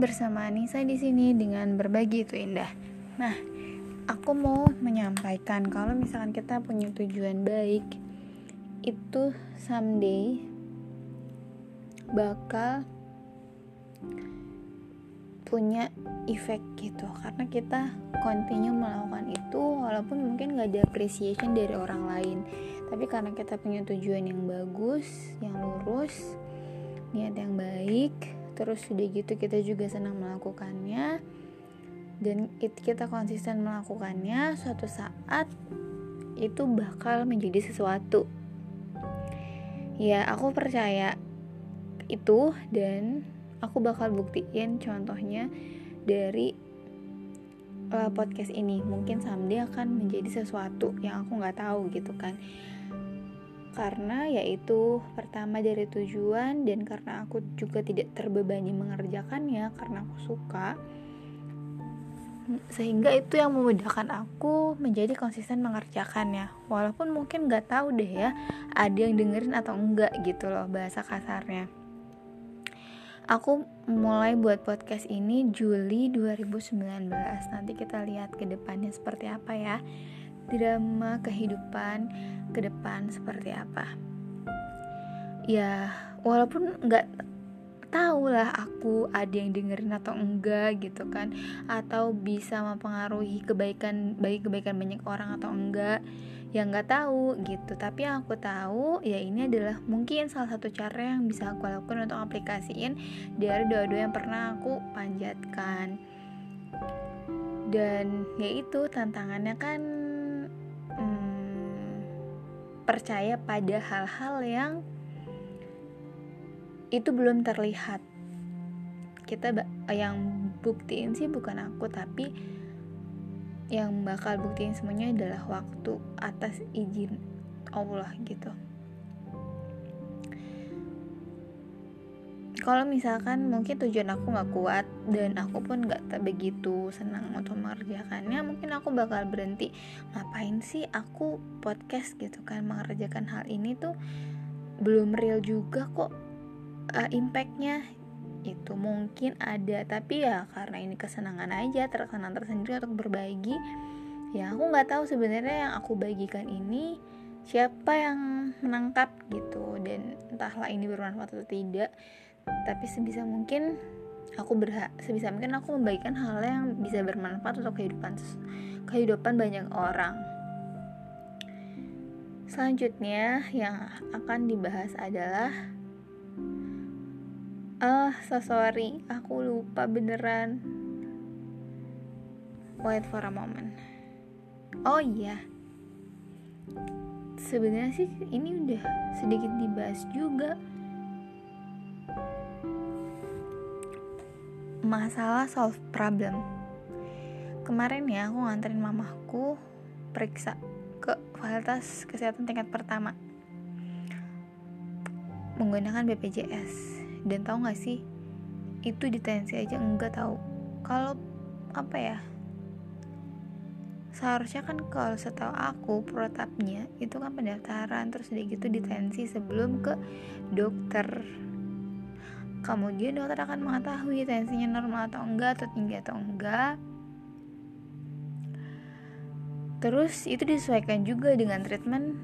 bersama Anissa di sini dengan berbagi itu indah. Nah, aku mau menyampaikan kalau misalkan kita punya tujuan baik, itu someday bakal punya efek gitu karena kita continue melakukan itu walaupun mungkin gak ada appreciation dari orang lain tapi karena kita punya tujuan yang bagus yang lurus niat yang baik terus sudah gitu kita juga senang melakukannya. Dan it, kita konsisten melakukannya suatu saat itu bakal menjadi sesuatu. Ya aku percaya itu dan aku bakal buktiin contohnya dari uh, podcast ini. Mungkin someday akan menjadi sesuatu yang aku nggak tahu gitu kan karena yaitu pertama dari tujuan dan karena aku juga tidak terbebani mengerjakannya karena aku suka sehingga itu yang memudahkan aku menjadi konsisten mengerjakannya. Walaupun mungkin nggak tahu deh ya ada yang dengerin atau enggak gitu loh bahasa kasarnya. Aku mulai buat podcast ini Juli 2019 nanti kita lihat ke depannya seperti apa ya drama kehidupan ke depan seperti apa? Ya walaupun nggak tahu lah aku ada yang dengerin atau enggak gitu kan atau bisa mempengaruhi kebaikan baik kebaikan banyak orang atau enggak yang nggak tahu gitu. Tapi yang aku tahu ya ini adalah mungkin salah satu cara yang bisa aku lakukan untuk aplikasiin dari doa-doa yang pernah aku panjatkan. Dan ya itu tantangannya kan percaya pada hal-hal yang itu belum terlihat. Kita yang buktiin sih bukan aku tapi yang bakal buktiin semuanya adalah waktu atas izin Allah gitu kalau misalkan mungkin tujuan aku nggak kuat dan aku pun nggak begitu senang untuk mengerjakannya mungkin aku bakal berhenti ngapain sih aku podcast? gitu kan mengerjakan hal ini tuh belum real juga kok uh, impactnya. Itu mungkin ada tapi ya karena ini kesenangan aja terkesan tersendiri untuk berbagi ya aku nggak tahu sebenarnya yang aku bagikan ini siapa yang menangkap gitu. Dan entahlah ini bermanfaat atau tidak tapi sebisa mungkin aku berhak sebisa mungkin aku membagikan hal yang bisa bermanfaat untuk kehidupan kehidupan banyak orang. Selanjutnya yang akan dibahas adalah ah uh, so sorry aku lupa beneran. Wait for a moment. Oh iya. Sebenarnya sih ini udah sedikit dibahas juga masalah solve problem. Kemarin ya aku nganterin mamahku periksa ke fasilitas kesehatan tingkat pertama. Menggunakan BPJS dan tahu gak sih itu di tensi aja enggak tahu kalau apa ya seharusnya kan kalau setahu aku protapnya itu kan pendaftaran terus udah gitu ditensi sebelum ke dokter Kemudian dokter akan mengetahui tensinya normal atau enggak atau tinggi atau enggak. Terus itu disesuaikan juga dengan treatment.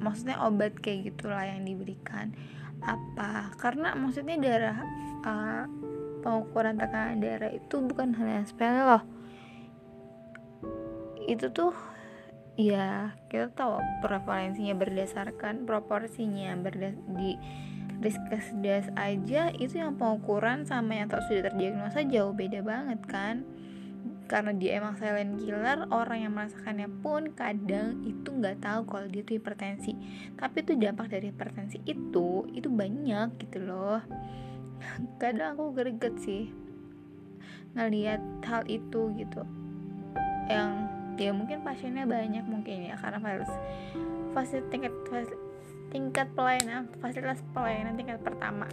Maksudnya obat kayak gitulah yang diberikan. Apa? Karena maksudnya darah uh, pengukuran tekanan darah itu bukan hal yang sepele loh. Itu tuh ya kita tahu prevalensinya berdasarkan proporsinya berdas di riskesdas aja itu yang pengukuran sama yang tak sudah terdiagnosa jauh beda banget kan? Karena dia emang silent killer orang yang merasakannya pun kadang itu nggak tahu kalau dia tuh hipertensi. Tapi itu dampak dari hipertensi itu itu banyak gitu loh. Kadang aku greget sih ngelihat hal itu gitu. Yang ya mungkin pasiennya banyak mungkin ya karena fase tingkat tingkat pelayanan fasilitas pelayanan tingkat pertama.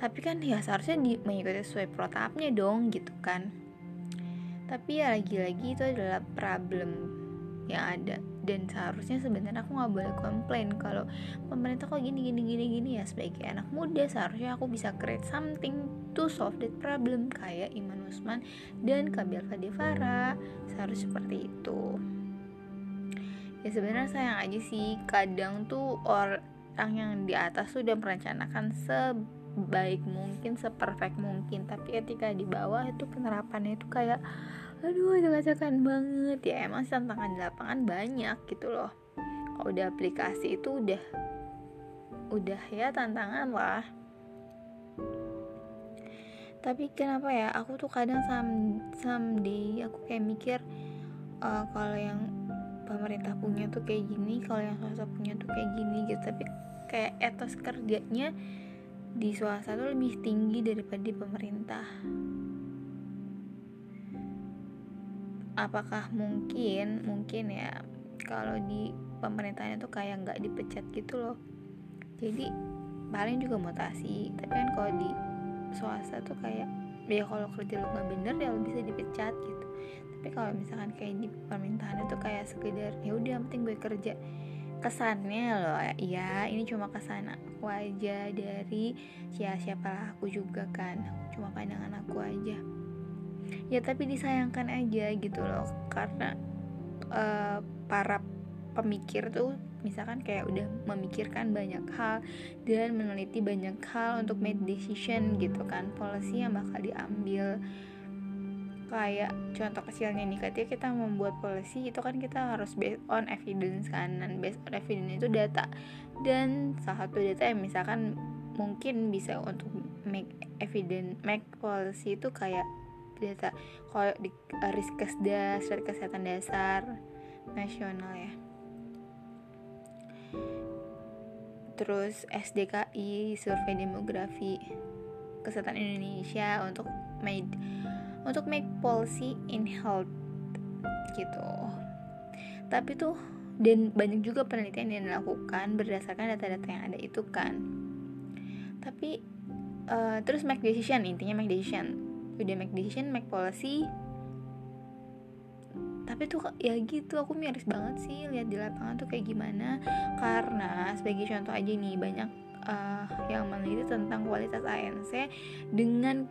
Tapi kan ya seharusnya di, mengikuti sesuai protapnya dong gitu kan. Tapi ya lagi-lagi itu adalah problem yang ada. Dan seharusnya sebenarnya aku nggak boleh komplain kalau pemerintah kok gini gini gini gini ya. Sebagai anak muda seharusnya aku bisa create something to solve that problem. Kayak Iman Usman dan Kabil Fadivara seharusnya seperti itu ya sebenarnya sayang aja sih kadang tuh orang yang di atas udah merencanakan sebaik mungkin seperfect mungkin tapi ketika di bawah itu penerapannya itu kayak aduh acak-acakan banget. Ya emang tantangan di lapangan banyak gitu loh. Kalau udah aplikasi itu udah udah ya tantangan lah. Tapi kenapa ya aku tuh kadang some someday aku kayak mikir uh, kalau yang pemerintah punya tuh kayak gini kalau yang swasta punya tuh kayak gini gitu. Tapi kayak etos kerjanya di swasta tuh lebih tinggi daripada di pemerintah. Apakah mungkin mungkin ya kalau di pemerintahnya tuh kayak nggak dipecat gitu loh. Jadi paling juga mutasi. Tapi kan kalau di swasta tuh kayak ya kalau kerja lo nggak bener ya lo bisa dipecat gitu tapi kalau misalkan kayak di pemerintahan itu kayak sekedar ya udah penting gue kerja. Kesannya loh ya ini cuma kesan aku aja dari ya siapa aku juga kan cuma pandangan aku aja. Ya tapi disayangkan aja gitu loh karena uh, para pemikir tuh misalkan kayak udah memikirkan banyak hal dan meneliti banyak hal untuk make decision gitu kan policy yang bakal diambil kayak contoh kecilnya nih ketika kita membuat policy itu kan kita harus based on evidence kan. Dan based on evidence itu data. Dan salah satu data yang misalkan mungkin bisa untuk make evidence make policy itu kayak data kalau di uh, Riskesdas surat kesehatan dasar nasional ya. Terus SDKI survei demografi kesehatan Indonesia untuk made untuk make policy in health gitu. Tapi tuh dan banyak juga penelitian yang dilakukan berdasarkan data-data yang ada itu kan. Tapi uh, terus make decision intinya make decision. Udah make decision make policy. Tapi tuh ya gitu aku miris banget sih lihat di lapangan tuh kayak gimana. Karena sebagai contoh aja nih banyak uh, yang meneliti tentang kualitas ANC dengan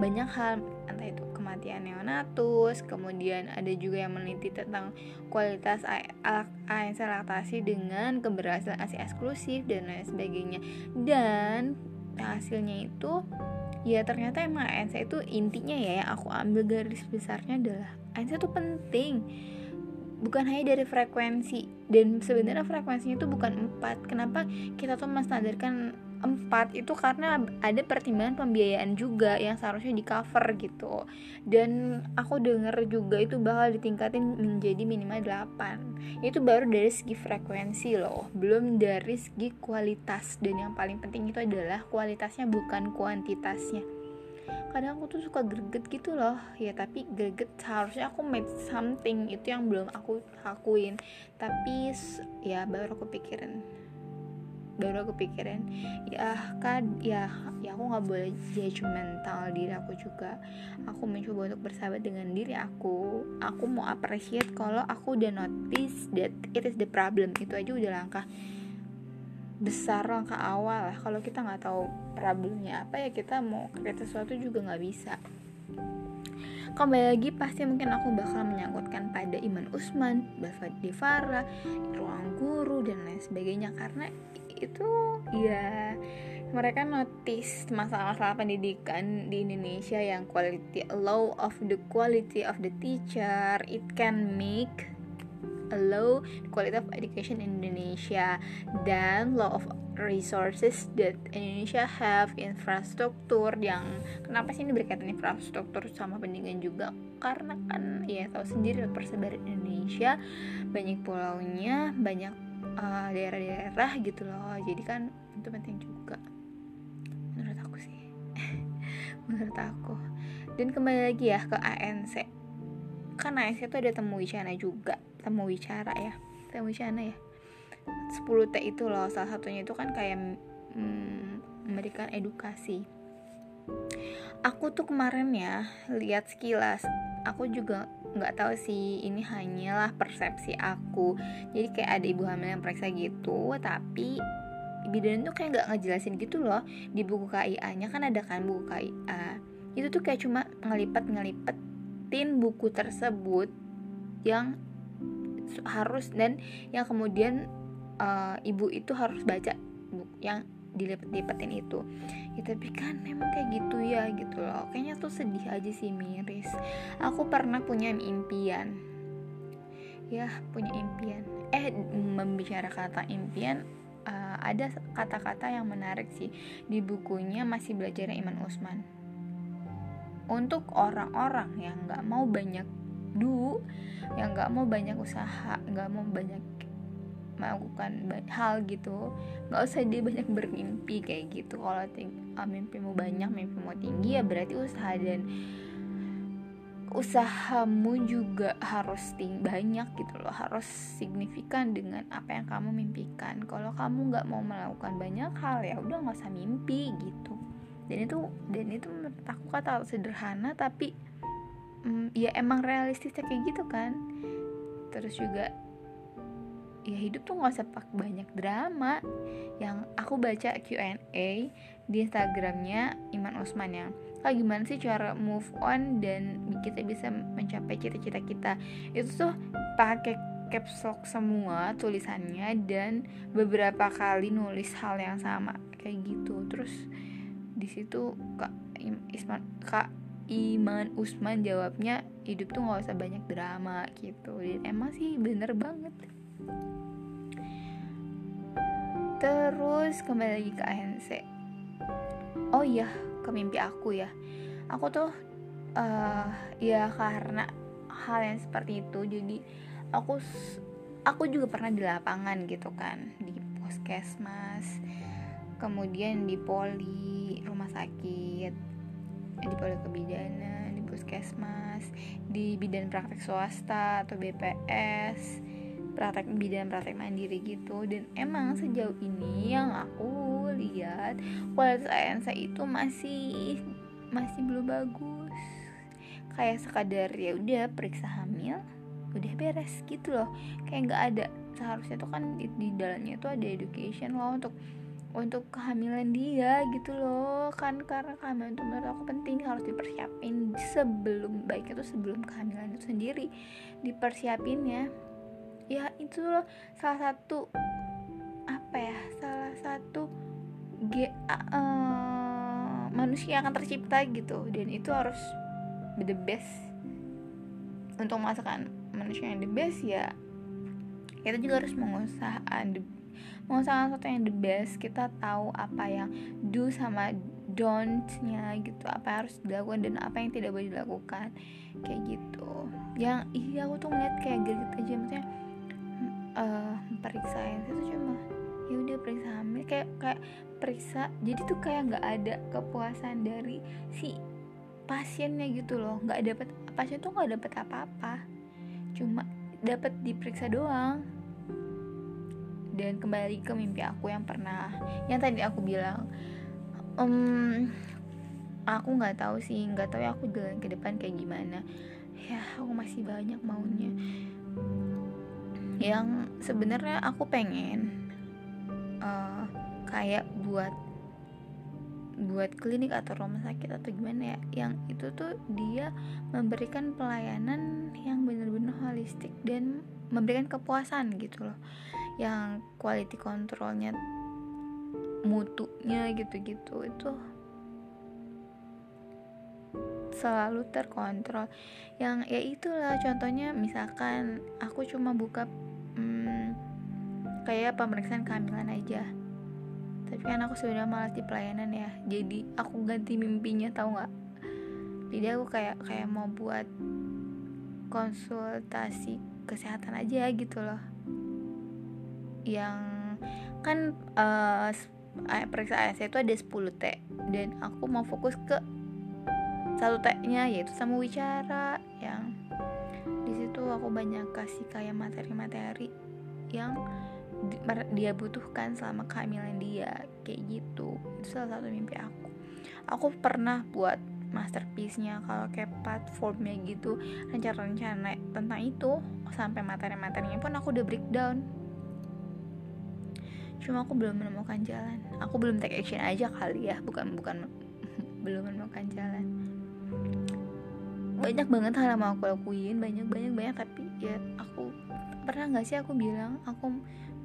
banyak hal entah itu kematian neonatus kemudian ada juga yang meneliti tentang kualitas ANC laktasi dengan keberhasilan ASI eksklusif dan lain sebagainya. Dan hasilnya itu ya ternyata emang ANC itu intinya ya yang aku ambil garis besarnya adalah ANC itu penting. Bukan hanya dari frekuensi dan sebenarnya frekuensinya itu bukan empat. Kenapa kita tuh menstandarkan empat itu karena ada pertimbangan pembiayaan juga yang seharusnya di cover gitu. Dan aku denger juga itu bakal ditingkatin menjadi minimal 8 itu baru dari segi frekuensi loh belum dari segi kualitas. Dan yang paling penting itu adalah kualitasnya bukan kuantitasnya. Kadang aku tuh suka greget gitu loh. Ya tapi greget seharusnya aku made something. Itu yang belum aku lakuin. Tapi ya baru aku pikirin baru aku pikirin ya kan ya ya aku nggak boleh judgmental diri aku juga. Aku mencoba untuk bersahabat dengan diri aku. Aku mau appreciate kalau aku udah notice that it is the problem. Itu aja udah langkah besar langkah awal lah. Kalau kita nggak tahu problemnya apa ya kita mau kerja sesuatu juga nggak bisa. Kembali lagi pasti mungkin aku bakal menyangkutkan pada Iman Usman, Bapak Devara, ruang guru dan lain sebagainya. Karena itu ya mereka notice masalah-masalah pendidikan di Indonesia yang quality low of the quality of the teacher it can make a low quality of education in Indonesia dan low of resources that Indonesia have infrastruktur yang kenapa sih ini berkaitan infrastruktur sama pendidikan juga? Karena kan ya tahu sendiri persebaran Indonesia banyak pulaunya banyak eh, daerah-daerah gitu loh. Jadi kan itu penting juga. Menurut aku sih. Menurut aku. Dan kembali lagi ya ke ANC kan ANC itu ada temu wicara juga. Temu wicara ya. Temu wicara ya. 10 T itu loh. Salah satunya itu kan kayak hmm, memberikan edukasi aku tuh kemarin ya lihat sekilas. Aku juga nggak tahu sih ini hanyalah persepsi aku. Jadi kayak ada ibu hamil yang periksa gitu tapi bidan tuh kayak nggak ngejelasin gitu loh. Di buku KIA nya kan ada kan buku KIA itu tuh kayak cuma ngelipat ngelipetin buku tersebut yang harus dan yang kemudian uh, ibu itu harus baca buku yang dilipet-lipetin itu. Ya tapi kan memang kayak gitu ya gitu loh. Kayaknya tuh sedih aja sih miris. Aku pernah punya impian. Ya punya impian. Eh membicarakan tentang impian uh, ada kata-kata yang menarik sih. Di bukunya masih belajar Iman Usman. Untuk orang-orang yang nggak mau banyak du yang nggak mau banyak usaha nggak mau banyak melakukan hal gitu nggak usah dia banyak bermimpi kayak gitu. Kalau uh, mimpimu banyak mimpimu tinggi ya berarti usaha dan usahamu juga harus tinggi banyak gitu loh. Harus signifikan dengan apa yang kamu mimpikan. Kalau kamu nggak mau melakukan banyak hal ya udah nggak usah mimpi gitu. Dan itu dan itu menurut aku kata sederhana tapi mm, ya emang realistisnya kayak gitu kan. Terus juga ya hidup tuh nggak usah pakai banyak drama. Yang aku baca Q&A di Instagramnya Iman Usman yang kayak gimana sih cara move on dan kita bisa mencapai cita-cita kita? Itu tuh pakai caps lock semua tulisannya dan beberapa kali nulis hal yang sama kayak gitu. Terus di situ kak Isman kak Iman Usman jawabnya hidup tuh nggak usah banyak drama gitu. Dan emang sih bener banget terus kembali lagi ke ANC oh iya ke mimpi aku ya. Aku tuh uh, ya karena hal yang seperti itu jadi aku aku juga pernah di lapangan gitu kan di puskesmas kemudian di poli rumah sakit di poli kebidanan di puskesmas di bidan praktek swasta atau BPS praktek bidan praktek mandiri gitu. Dan emang sejauh ini yang aku lihat kualitas ANC itu masih masih belum bagus. Kayak sekadar ya udah periksa hamil udah beres gitu loh. Kayak nggak ada seharusnya tuh kan di, di dalamnya tuh ada education loh untuk untuk kehamilan dia gitu loh. Kan karena kehamilan itu menurut aku penting harus dipersiapin sebelum baiknya tuh sebelum kehamilan itu sendiri dipersiapin ya ya itu loh salah satu apa ya salah satu ge, uh, manusia akan tercipta gitu. Dan itu harus the best. Untuk memasakan manusia yang the best ya kita juga harus mengusahakan mengusahakan sesuatu yang the best. Kita tahu apa yang do sama don't-nya gitu apa yang harus dilakukan dan apa yang tidak boleh dilakukan. Kayak gitu. Yang iya aku tuh ngeliat kayak gitu aja maksudnya uh, periksa itu cuma ya udah periksa hamil. Kayak kayak periksa. Jadi tuh kayak nggak ada kepuasan dari si pasiennya gitu loh. Nggak dapat pasien tuh nggak dapat apa-apa. Cuma dapat diperiksa doang. Dan kembali ke mimpi aku yang pernah yang tadi aku bilang um, aku nggak tahu sih nggak tahu ya aku jalan ke depan kayak gimana. Ya aku masih banyak maunya yang sebenarnya aku pengen uh, kayak buat buat klinik atau rumah sakit atau gimana ya yang itu tuh dia memberikan pelayanan yang benar-benar holistik dan memberikan kepuasan gitu loh. Yang quality controlnya mutunya gitu-gitu itu selalu terkontrol. Yang ya itulah contohnya misalkan aku cuma buka kayak pemeriksaan kehamilan aja. Tapi kan aku sudah malas di pelayanan ya. Jadi aku ganti mimpinya tahu nggak? Jadi aku kayak kayak mau buat konsultasi kesehatan aja gitu loh. Yang kan uh, periksa ASC itu ada 10 T. Dan aku mau fokus ke satu T nya yaitu sama wicara yang di situ aku banyak kasih kayak materi-materi yang dia butuhkan selama kehamilan dia kayak gitu. Itu salah satu mimpi aku. Aku pernah buat masterpiece-nya kalau kayak platformnya gitu rencana-rencana tentang itu sampai materi-materinya pun aku udah breakdown. Cuma aku belum menemukan jalan. Aku belum take action aja kali ya bukan bukan belum menemukan jalan. Banyak banget hal yang mau aku lakuin banyak banyak banyak tapi ya aku pernah nggak sih aku bilang aku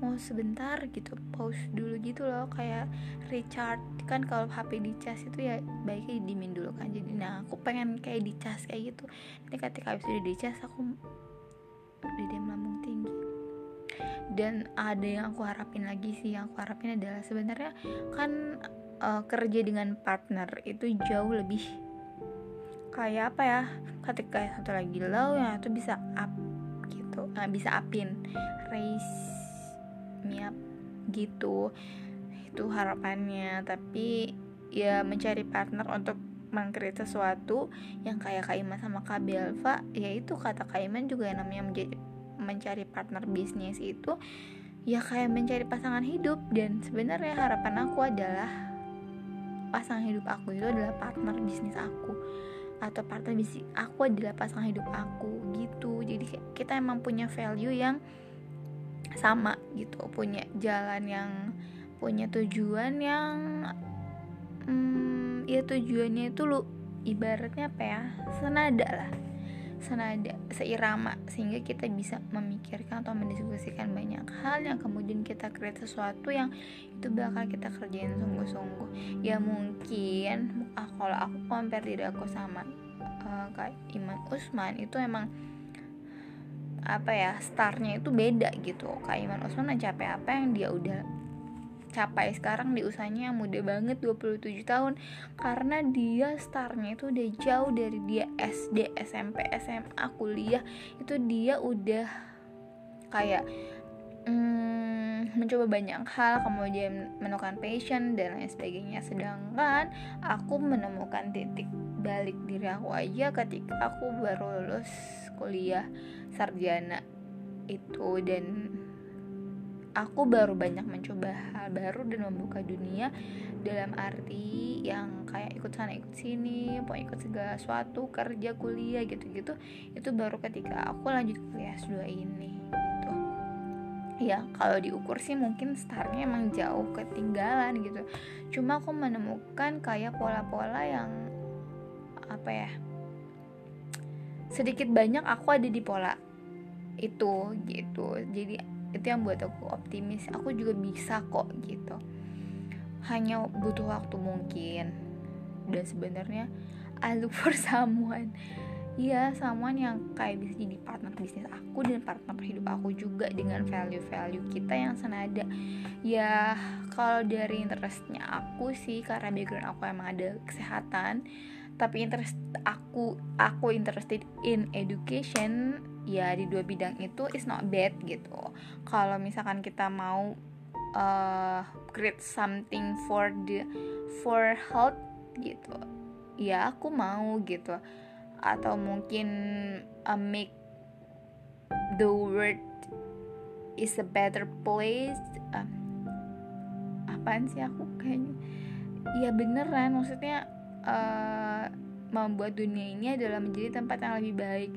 mau sebentar gitu pause dulu gitu loh kayak recharge. Kan kalau HP dicas itu ya baiknya dimin dulu kan. Jadi nah aku pengen kayak dicas kayak gitu. Nanti ketika habis udah dicas aku udah dia melambung tinggi. Dan ada yang aku harapin lagi sih yang aku harapin adalah sebenarnya kan uh, kerja dengan partner itu jauh lebih kayak apa ya ketika satu lagi low yang itu bisa up gitu nggak bisa upin raise niat gitu. Itu harapannya. Tapi ya mencari partner untuk mengkreat sesuatu yang kayak Kaiman sama Kak Belva ya itu kata Kaiman juga yang namanya menjadi mencari partner bisnis itu ya kayak mencari pasangan hidup. Dan sebenarnya harapan aku adalah pasangan hidup aku itu adalah partner bisnis aku. Atau partner bisnis aku adalah pasangan hidup aku gitu. Jadi kita emang punya value yang sama gitu punya jalan yang punya tujuan yang hmm, ya tujuannya itu lu ibaratnya apa ya senada lah senada seirama sehingga kita bisa memikirkan atau mendiskusikan banyak hal yang kemudian kita create sesuatu yang itu bakal kita kerjain sungguh-sungguh. Ya mungkin ah, kalau aku compare diri aku sama uh, kayak Iman Usman itu emang apa ya startnya itu beda gitu. Kayak Iman Usman mencapai apa yang dia udah capai sekarang di usahanya yang muda banget 27 tahun. Karena dia startnya itu udah jauh dari dia SD, SMP, SMA, kuliah. Itu dia udah kayak hmm, mencoba banyak hal. Kemudian menemukan passion dan lain sebagainya. Sedangkan aku menemukan titik balik diri aku aja ketika aku baru lulus kuliah sarjana itu. Dan aku baru banyak mencoba hal baru dan membuka dunia dalam arti yang kayak ikut sana ikut sini mau ikut segala sesuatu kerja kuliah gitu-gitu. Itu baru ketika aku lanjut kuliah S2 ini gitu. Ya kalau diukur sih mungkin startnya emang jauh ketinggalan gitu. Cuma aku menemukan kayak pola-pola yang apa ya sedikit banyak aku ada di pola itu gitu. Jadi itu yang buat aku optimis. Aku juga bisa kok gitu. Hanya butuh waktu mungkin. Dan sebenarnya I look for someone. Iya, someone yang kayak bisa jadi partner bisnis aku dan partner hidup aku juga dengan value-value kita yang senada. Ya, kalau dari interestnya aku sih karena background aku emang ada kesehatan, tapi interest aku aku interested in education ya di dua bidang itu is not bad gitu. Kalau misalkan kita mau uh, create something for the for health gitu ya aku mau gitu. Atau mungkin uh, make the world is a better place um, apaan sih aku kayaknya? Ya beneran maksudnya uh, membuat dunia ini adalah menjadi tempat yang lebih baik.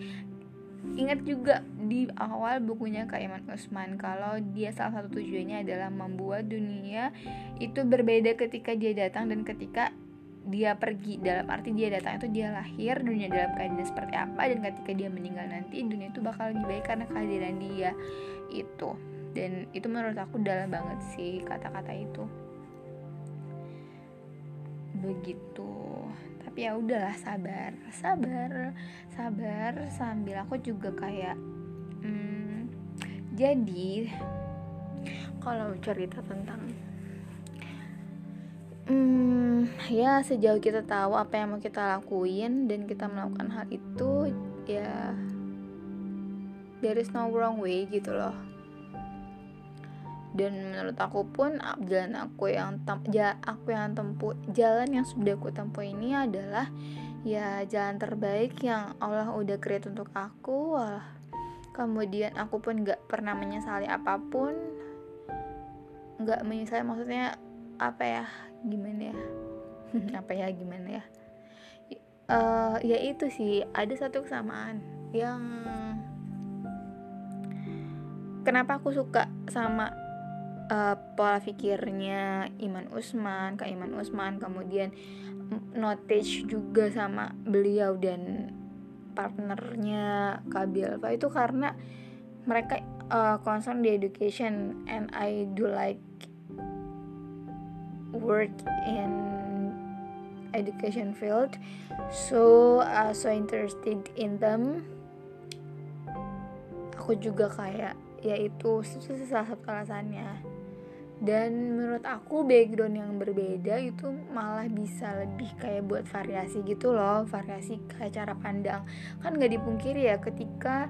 Ingat juga di awal bukunya Kak Iman Usman kalau dia salah satu tujuannya adalah membuat dunia itu berbeda ketika dia datang dan ketika dia pergi. Dalam arti dia datang itu dia lahir dunia dalam keadaan seperti apa dan ketika dia meninggal nanti dunia itu bakal lebih baik karena kehadiran dia itu. Dan itu menurut aku dalam banget sih kata-kata itu begitu. Tapi ya udahlah sabar. Sabar. Sabar sambil aku juga kayak hmm, jadi kalau cerita tentang hmm, ya sejauh kita tahu apa yang mau kita lakuin dan kita melakukan hal itu ya there is no wrong way gitu loh dan menurut aku pun jalan aku yang tem ja, aku yang tempuh jalan yang sudah aku tempuh ini adalah ya jalan terbaik yang Allah udah create untuk aku. Kemudian aku pun gak pernah menyesali apa pun. Gak menyesali maksudnya apa ya gimana ya? Apa ya gimana ya? Uh, ya itu sih ada satu kesamaan yang kenapa aku suka sama uh, pola pikirnya Iman Usman, Kak Iman Usman, kemudian notage juga sama beliau dan partnernya Kak Bielva itu karena mereka uh, concern di education and I do like work in education field. So uh, so interested in them. Aku juga kayak yaitu itu salah satu alasannya dan menurut aku background yang berbeda itu malah bisa lebih kayak buat variasi gitu loh variasi kayak cara pandang. Kan nggak dipungkiri ya ketika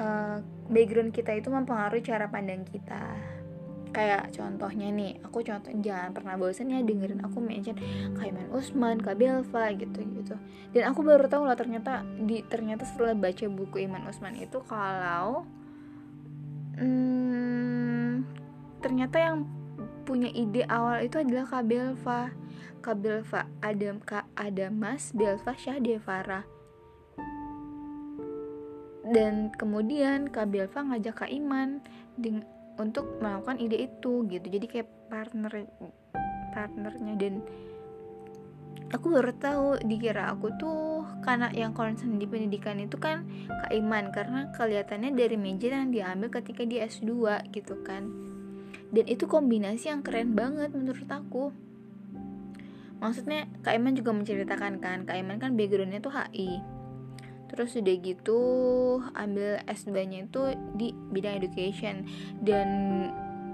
uh, background kita itu mempengaruhi cara pandang kita. Kayak contohnya nih aku contoh jangan pernah bosan ya dengerin aku mention Kaiman Usman, Kak Belva gitu gitu dan aku baru tahu lah ternyata di ternyata setelah baca buku Iman Usman itu kalau hmm, ternyata yang punya ide awal itu adalah Kak Belva. Kak Belva Adam Kak Adamas Belva Syah Devara dan kemudian Kak Belva ngajak Kak Iman untuk melakukan ide itu gitu. Jadi kayak partner partnernya. Dan aku baru tahu dikira aku tuh karena yang concern di pendidikan itu kan Kak Iman. Karena kelihatannya dari major yang diambil ketika di S2 gitu kan dan itu kombinasi yang keren banget menurut aku. Maksudnya Kak Iman juga menceritakan kan Kak Iman kan backgroundnya tuh HI terus udah gitu ambil S2 nya itu di bidang education. Dan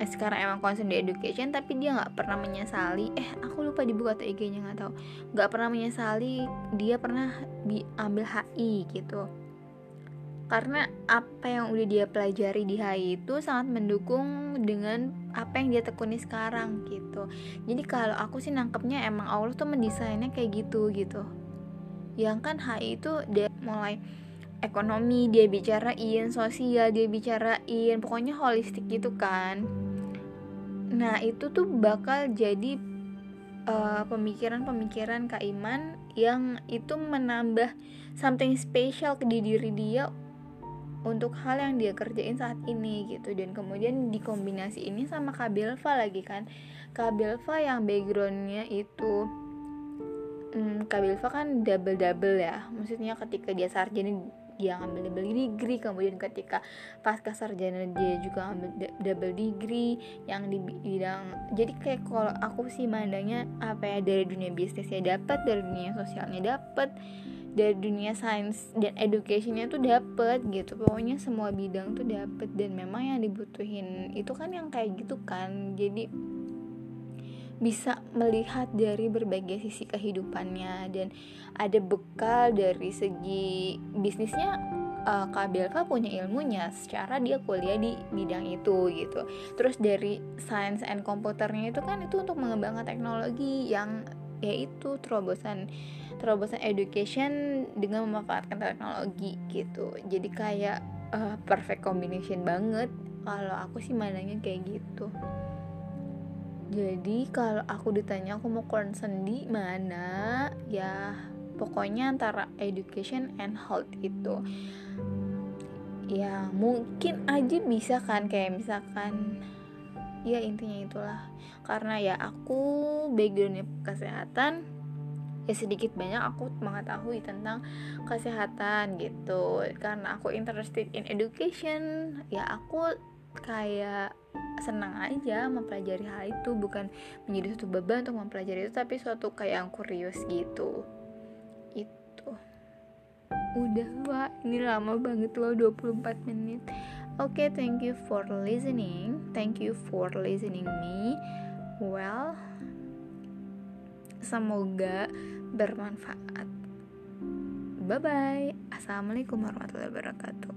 eh, sekarang emang concern di education tapi dia nggak pernah menyesali. Eh aku lupa dibuka atau IG-nya nggak tahu. Nggak pernah menyesali dia pernah ambil HI gitu karena apa yang udah dia pelajari di HI itu sangat mendukung dengan apa yang dia tekuni sekarang gitu. Jadi kalau aku sih nangkepnya emang Allah tuh mendesainnya kayak gitu gitu. Yang kan HI itu dia mulai ekonomi dia bicarain sosial dia bicarain pokoknya holistik gitu kan. Nah itu tuh bakal jadi eh, pemikiran-pemikiran Kak Iman yang itu menambah something special ke diri dia untuk hal yang dia kerjain saat ini gitu. Dan kemudian dikombinasi ini sama Kak Belva lagi kan. Kak Belva yang backgroundnya itu hmm, Kak Bilva kan double double ya. Maksudnya ketika dia sarjana dia ngambil double degree. Kemudian ketika pasca sarjana dia juga ngambil double degree yang di bidang jadi kayak kalau aku sih mandangnya apa ya dari dunia bisnisnya dapat dari dunia sosialnya dapat dari dunia sains dan educationnya tuh dapat gitu. Pokoknya semua bidang tuh dapat dan memang yang dibutuhin itu kan yang kayak gitu kan. Jadi bisa melihat dari berbagai sisi kehidupannya dan ada bekal dari segi bisnisnya uh, Kak Belva punya ilmunya secara dia kuliah di bidang itu gitu. Terus dari science and komputernya itu kan itu untuk mengembangkan teknologi yang yaitu terobosan terobosan education dengan memanfaatkan teknologi gitu. Jadi kayak uh, perfect combination banget. Kalau aku sih mandangnya kayak gitu. Jadi kalau aku ditanya aku mau concern di mana ya pokoknya antara education and health itu. Ya mungkin aja bisa kan kayak misalkan ya intinya itulah. Karena ya aku backgroundnya kesehatan ya sedikit banyak aku mengetahui tentang kesehatan gitu. Karena aku interested in education ya aku kayak senang aja mempelajari hal itu. Bukan menjadi suatu beban untuk mempelajari itu tapi suatu kayak yang kurios gitu. Itu. Udah wah ini lama banget loh 24 menit. Oke okay, thank you for listening. Thank you for listening me. Well semoga bermanfaat. Bye bye assalamualaikum warahmatullahi wabarakatuh